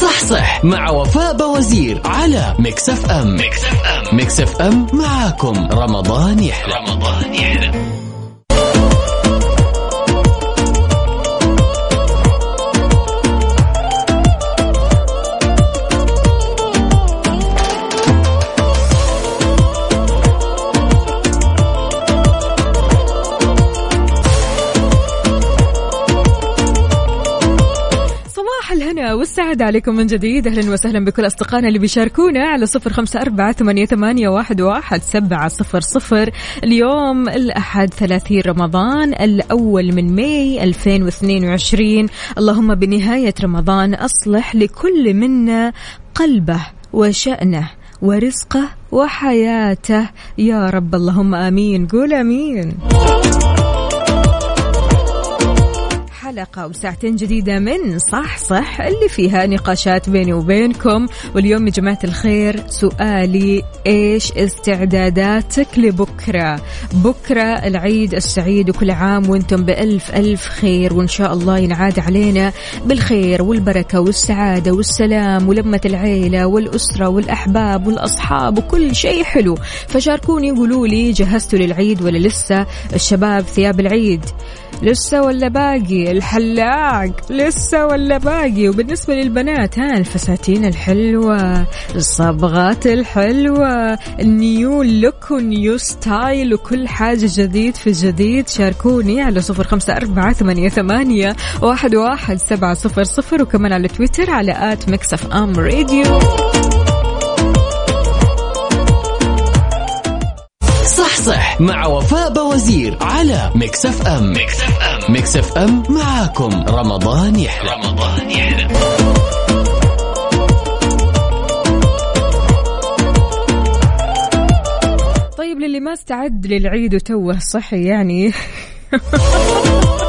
صح صح مع وفاء بوازير على Mix FM. Mix FM. Mix FM معاكم. رمضان يحلى. رمضان يحلى. والسعادة عليكم من جديد. أهلا وسهلا بكل أصدقائنا اللي بيشاركونا على صفر خمسة أربعة ثمانية, واحد سبعة صفر صفر. اليوم الأحد ثلاثين رمضان الأول من ماي 2022 اللهم بنهاية رمضان أصلح لكل منا قلبه وشأنه ورزقه وحياته. يا رب اللهم آمين. قول آمين. حلقة وساعتين جديدة من صح صح اللي فيها نقاشات بيني وبينكم. واليوم يا جماعة الخير سؤالي إيش استعداداتك لبكرة؟ بكرة العيد السعيد وكل عام وأنتم بألف ألف خير وإن شاء الله ينعاد علينا بالخير والبركة والسعادة والسلام ولمة العيلة والأسرة والأحباب والأصحاب وكل شيء حلو. فشاركوني قولوا لي جهزتوا للعيد ولا لسه؟ الشباب ثياب العيد لسه ولا باقي؟ الحلاق لسه ولا باقي؟ وبالنسبة للبنات ها الفساتين الحلوة الصبغات الحلوة ال new look و new style وكل حاجة جديد في جديد. شاركوني على صفر خمسة أربعة ثمانية, ثمانية واحد, واحد سبعة صفر صفر وكمان على تويتر على at Mix FM Radio. صح مع وفاء بوازير على Mix FM Mix FM Mix FM معاكم. رمضان يحلى. رمضان يحلى. طيب للي ما استعد للعيد وتوه صحي يعني.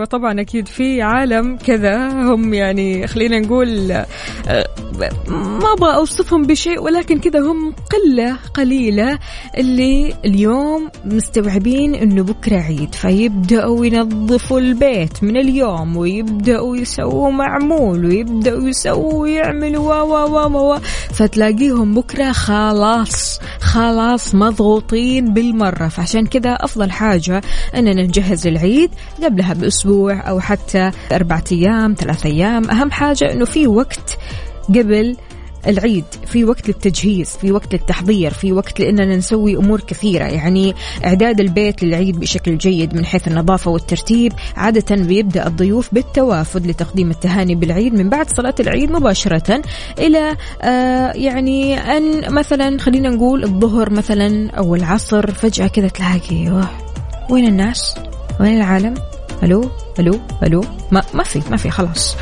أيوه طبعا أكيد في عالم كذا. هم يعني خلينا نقول آه، ما أبغى أوصفهم بشيء ولكن كذا هم قلة قليلة اللي اليوم مستوعبين إنه بكرة عيد. فيبدأوا ينظفوا البيت من اليوم ويبدأوا يسووا معمول ويبدأوا يسووا ويعملوا و و و فتلاقيهم بكرة خلاص خلاص مضغوطين بالمرة. فعشان كذا أفضل حاجة إننا نجهز العيد قبلها بأسبوع. أو حتى أربعة أيام ثلاثة أيام. أهم حاجة إنه في وقت قبل العيد في وقت للتجهيز في وقت للتحضير في وقت لأننا نسوي أمور كثيرة. يعني إعداد البيت للعيد بشكل جيد من حيث النظافة والترتيب عادة بيبدأ الضيوف بالتوافد لتقديم التهاني بالعيد من بعد صلاة العيد مباشرة إلى آه يعني أن مثلا خلينا نقول الظهر مثلا أو العصر فجأة كذا تلاقي وين الناس؟ وين العالم؟ ألو؟ ألو؟ ألو؟ ما ما في ما في خلاص.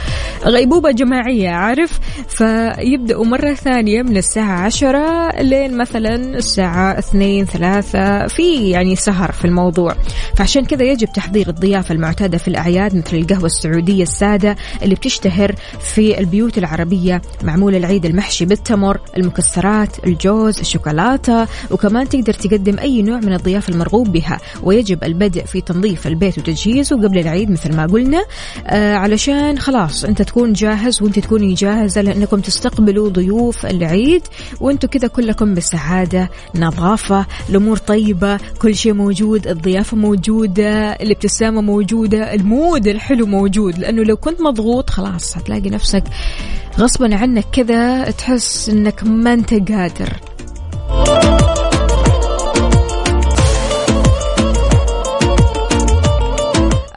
غيبوبة جماعية عارف؟ فيبدأوا مرة ثانية من الساعة عشرة لين مثلا الساعة اثنين ثلاثة في يعني سهر في الموضوع. فعشان كذا يجب تحضير الضيافة المعتادة في الأعياد مثل القهوة السعودية السادة اللي بتشتهر في البيوت العربية معمول العيد المحشي بالتمر المكسرات الجوز الشوكولاتة وكمان تقدر تقدم أي نوع من الضيافة المرغوب بها. ويجب البدء في تنظيف البيت وتجهيزه قبل العيد مثل ما قلنا. آه علشان خلاص انت تكون جاهز وانت تكوني جاهزة لانكم تستقبلوا ضيوف العيد وأنتم كذا كلكم بسعادة نظافة الأمور طيبة كل شيء موجود الضيافة موجودة الابتسامة موجودة المود الحلو موجود. لأنه لو كنت مضغوط خلاص هتلاقي نفسك غصبا عنك كذا تحس إنك ما أنت قادر.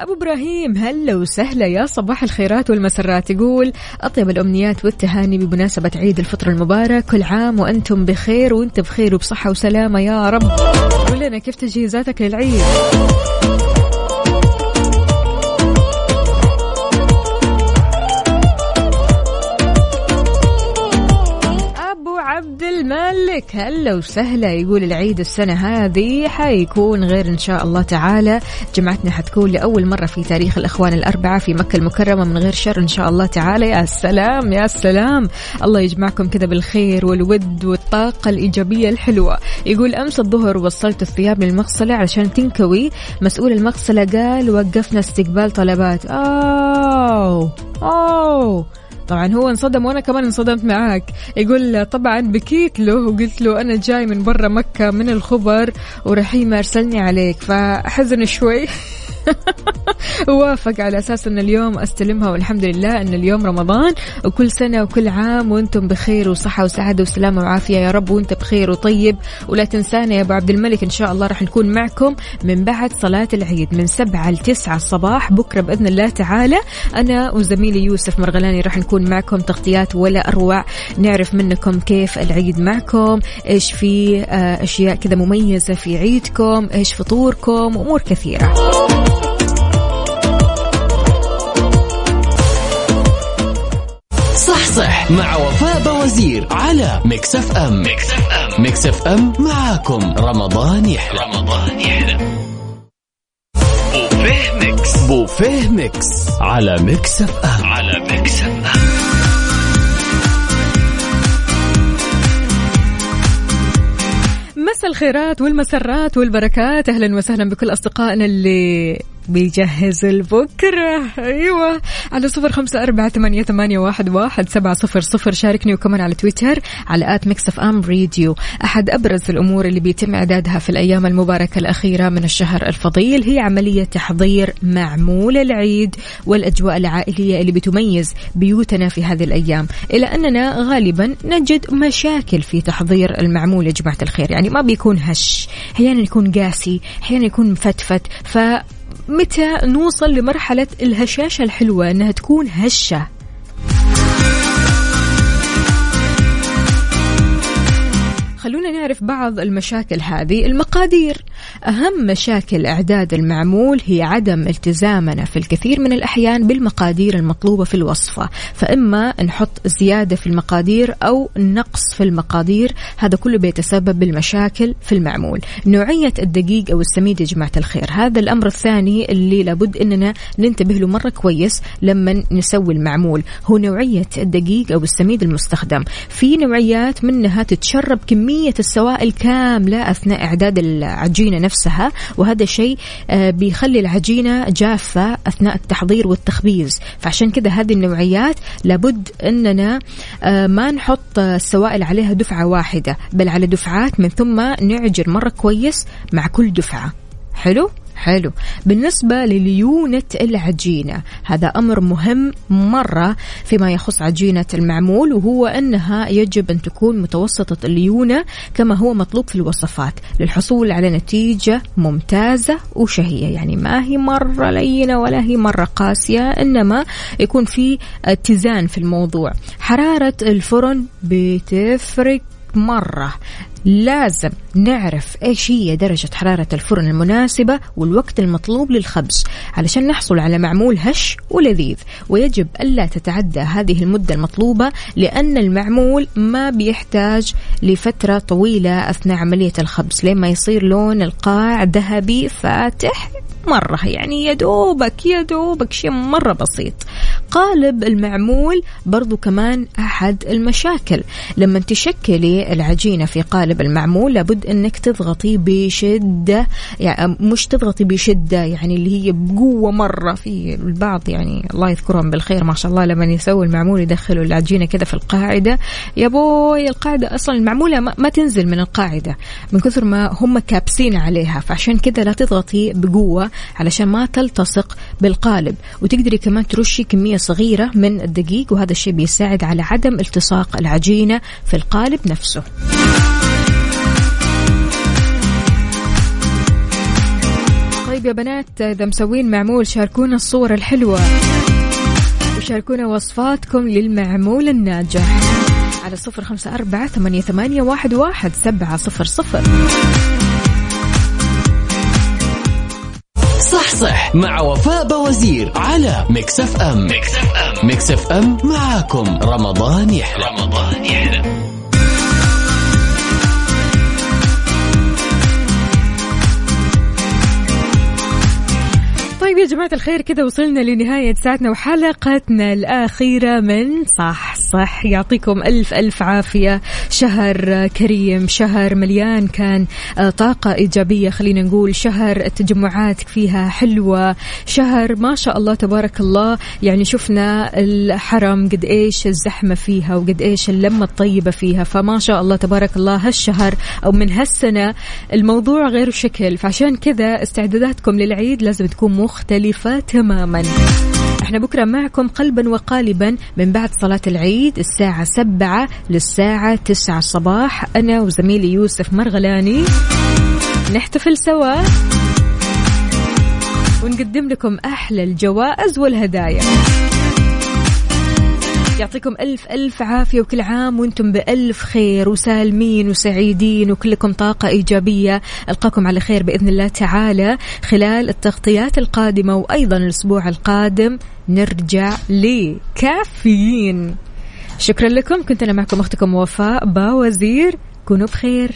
أبو إبراهيم هلا وسهلا يا صباح الخيرات والمسرات؟ يقول أطيب الأمنيات والتهاني بمناسبة عيد الفطر المبارك. كل عام وأنتم بخير وأنت بخير وبصحة وسلامة يا رب. قول لنا كيف تجهيزاتك للعيد؟ هلا وسهلا يقول العيد السنة هذه حيكون غير إن شاء الله تعالى. جمعتنا حتكون لأول مرة في تاريخ الأخوان الأربعة في مكة المكرمة من غير شر إن شاء الله تعالى. يا سلام يا سلام. الله يجمعكم كذا بالخير والود والطاقة الإيجابية الحلوة. يقول أمس الظهر وصلت الثياب للمغسلة علشان تنكوي. مسؤول المغسلة قال وقفنا استقبال طلبات. أوه أوه. طبعا. هو انصدم وأنا كمان انصدمت معاك. يقول طبعا بكيت له وقلت له أنا جاي من برا مكة من الخبر ورحيم أرسلني عليك. فحزن شوي. وافق على أساس إن اليوم أستلمها والحمد لله إن اليوم رمضان وكل سنة وكل عام وأنتم بخير وصحة وسعادة وسلامة وعافية. يا رب وأنت بخير وطيب. ولا تنسانا يا أبو عبد الملك إن شاء الله راح نكون معكم من بعد صلاة العيد من سبعة ل 9 الصباح. بكرة بإذن الله تعالى أنا وزميلي يوسف مرغلاني راح نكون معكم. تغطيات ولا أروع. نعرف منكم كيف العيد معكم. إيش في آه، أشياء كذا مميزة في عيدكم. إيش فطوركم. أمور كثيرة. صح مع وفاء بوزير على Mix FM Mix FM Mix FM معاكم. رمضان يحلى. رمضان يحلى. بوفيه Mix بوفيه Mix على Mix FM على Mix FM مساء الخيرات والمسرات والبركات. أهلا وسهلا بكل أصدقائنا اللي بيجهزوا لبكرة. أيوة. على صفر خمسة أربعة ثمانية, ثمانية واحد, واحد سبعة صفر صفر. شاركني وكمان على تويتر على at Mix FM Radio أحد أبرز الأمور اللي بيتم إعدادها في الأيام المباركة الأخيرة من الشهر الفضيل هي عملية تحضير معمول العيد والأجواء العائلية اللي بتميز بيوتنا في هذه الأيام. إلى أننا غالبا نجد مشاكل في تحضير المعمول يا جماعة الخير. يعني ما بيكون هش أحيانا يكون قاسي أحيانا يكون مفتفت. ف متى نوصل لمرحلة الهشاشة الحلوة أنها تكون هشة؟ نعرف بعض المشاكل هذه. المقادير. أهم مشاكل إعداد المعمول هي عدم التزامنا في الكثير من الأحيان بالمقادير المطلوبة في الوصفة فإما نحط زيادة في المقادير أو نقص في المقادير. هذا كله بيتسبب بالمشاكل في المعمول. نوعية الدقيق أو السميد يا جماعة الخير. هذا الأمر الثاني اللي لابد أننا ننتبه له مرة كويس لما نسوي المعمول. هو نوعية الدقيق أو السميد المستخدم. في نوعيات منها تتشرب كمية السوائل كاملة أثناء إعداد العجينة نفسها وهذا الشيء آه، بيخلي العجينة جافة أثناء التحضير والتخبيز. فعشان كذا هذه النوعيات لابد أننا آه، ما نحط السوائل عليها دفعة واحدة بل على دفعات من ثم نعجر مرة كويس مع كل دفعة. حلو؟ حلو. بالنسبة لليونة العجينة هذا أمر مهم مرة فيما يخص عجينة المعمول وهو أنها يجب أن تكون متوسطة الليونة كما هو مطلوب في الوصفات. للحصول على نتيجة ممتازة وشهية يعني ما هي مرة لينة ولا هي مرة قاسية إنما يكون في اتزان في الموضوع. حرارة الفرن بتفرق مرة. لازم نعرف إيش هي درجة حرارة الفرن المناسبة والوقت المطلوب للخبز علشان نحصل على معمول هش ولذيذ. ويجب ألا تتعدى هذه المدة المطلوبة لأن المعمول ما بيحتاج لفترة طويلة أثناء عملية الخبز. لما يصير لون القاع ذهبي فاتح مرة يعني يا دوبك يا دوبك شيء مرة بسيط. قالب المعمول برضو كمان أحد المشاكل. لما تشكلي العجينة في قالب المعمول لابد أنك تضغطي بشدة يعني مش تضغطي بشدة يعني اللي هي بقوة مرة. في البعض يعني الله يذكرهم بالخير ما شاء الله لما يسوي المعمول يدخلوا العجينة كذا في القاعدة. يا بوي القاعدة أصلا المعمولة ما تنزل من القاعدة من كثر ما هم كابسين عليها. فعشان كذا لا تضغطي بقوة علشان ما تلتصق بالقالب. وتقدري كمان ترشي كمية صغيرة من الدقيق وهذا الشيء بيساعد على عدم التصاق العجينة في القالب نفسه. طيب يا بنات إذا مسوين معمول شاركونا الصور الحلوة. وشاركونا وصفاتكم للمعمول الناجح. على صفر خمسة أربعة ثمانية, ثمانية واحد, واحد سبعة صفر صفر. صح صح مع وفاء بوزير على Mix FM. Mix FM. Mix FM معاكم. رمضان يحلى. رمضان يا جماعة الخير كذا وصلنا لنهاية ساعتنا وحلقتنا الأخيرة من صح صح. يعطيكم ألف ألف عافية. شهر كريم شهر مليان كان آه، طاقة إيجابية خلينا نقول. شهر التجمعات فيها حلوة. شهر ما شاء الله تبارك الله. يعني شفنا الحرم قد إيش الزحمة فيها وقد إيش اللمة الطيبة فيها. فما شاء الله تبارك الله هالشهر أو من هالسنة الموضوع غير شكل. فعشان كذا استعداداتكم للعيد لازم تكون مختلفة تماما. إحنا بكرة معكم قلبا وقالبا من بعد صلاة العيد الساعة سبعة للساعة تسعة الصباح أنا وزميلي يوسف مرغلاني نحتفل سوا ونقدم لكم أحلى الجوائز والهدايا. يعطيكم ألف ألف عافية وكل عام وأنتم بألف خير وسالمين وسعيدين وكلكم طاقة إيجابية. ألقاكم على خير بإذن الله تعالى. خلال التغطيات القادمة وأيضا الأسبوع القادم نرجع لكافيين. شكرا لكم. كنت أنا معكم أختكم وفاء باوزير. كونوا بخير.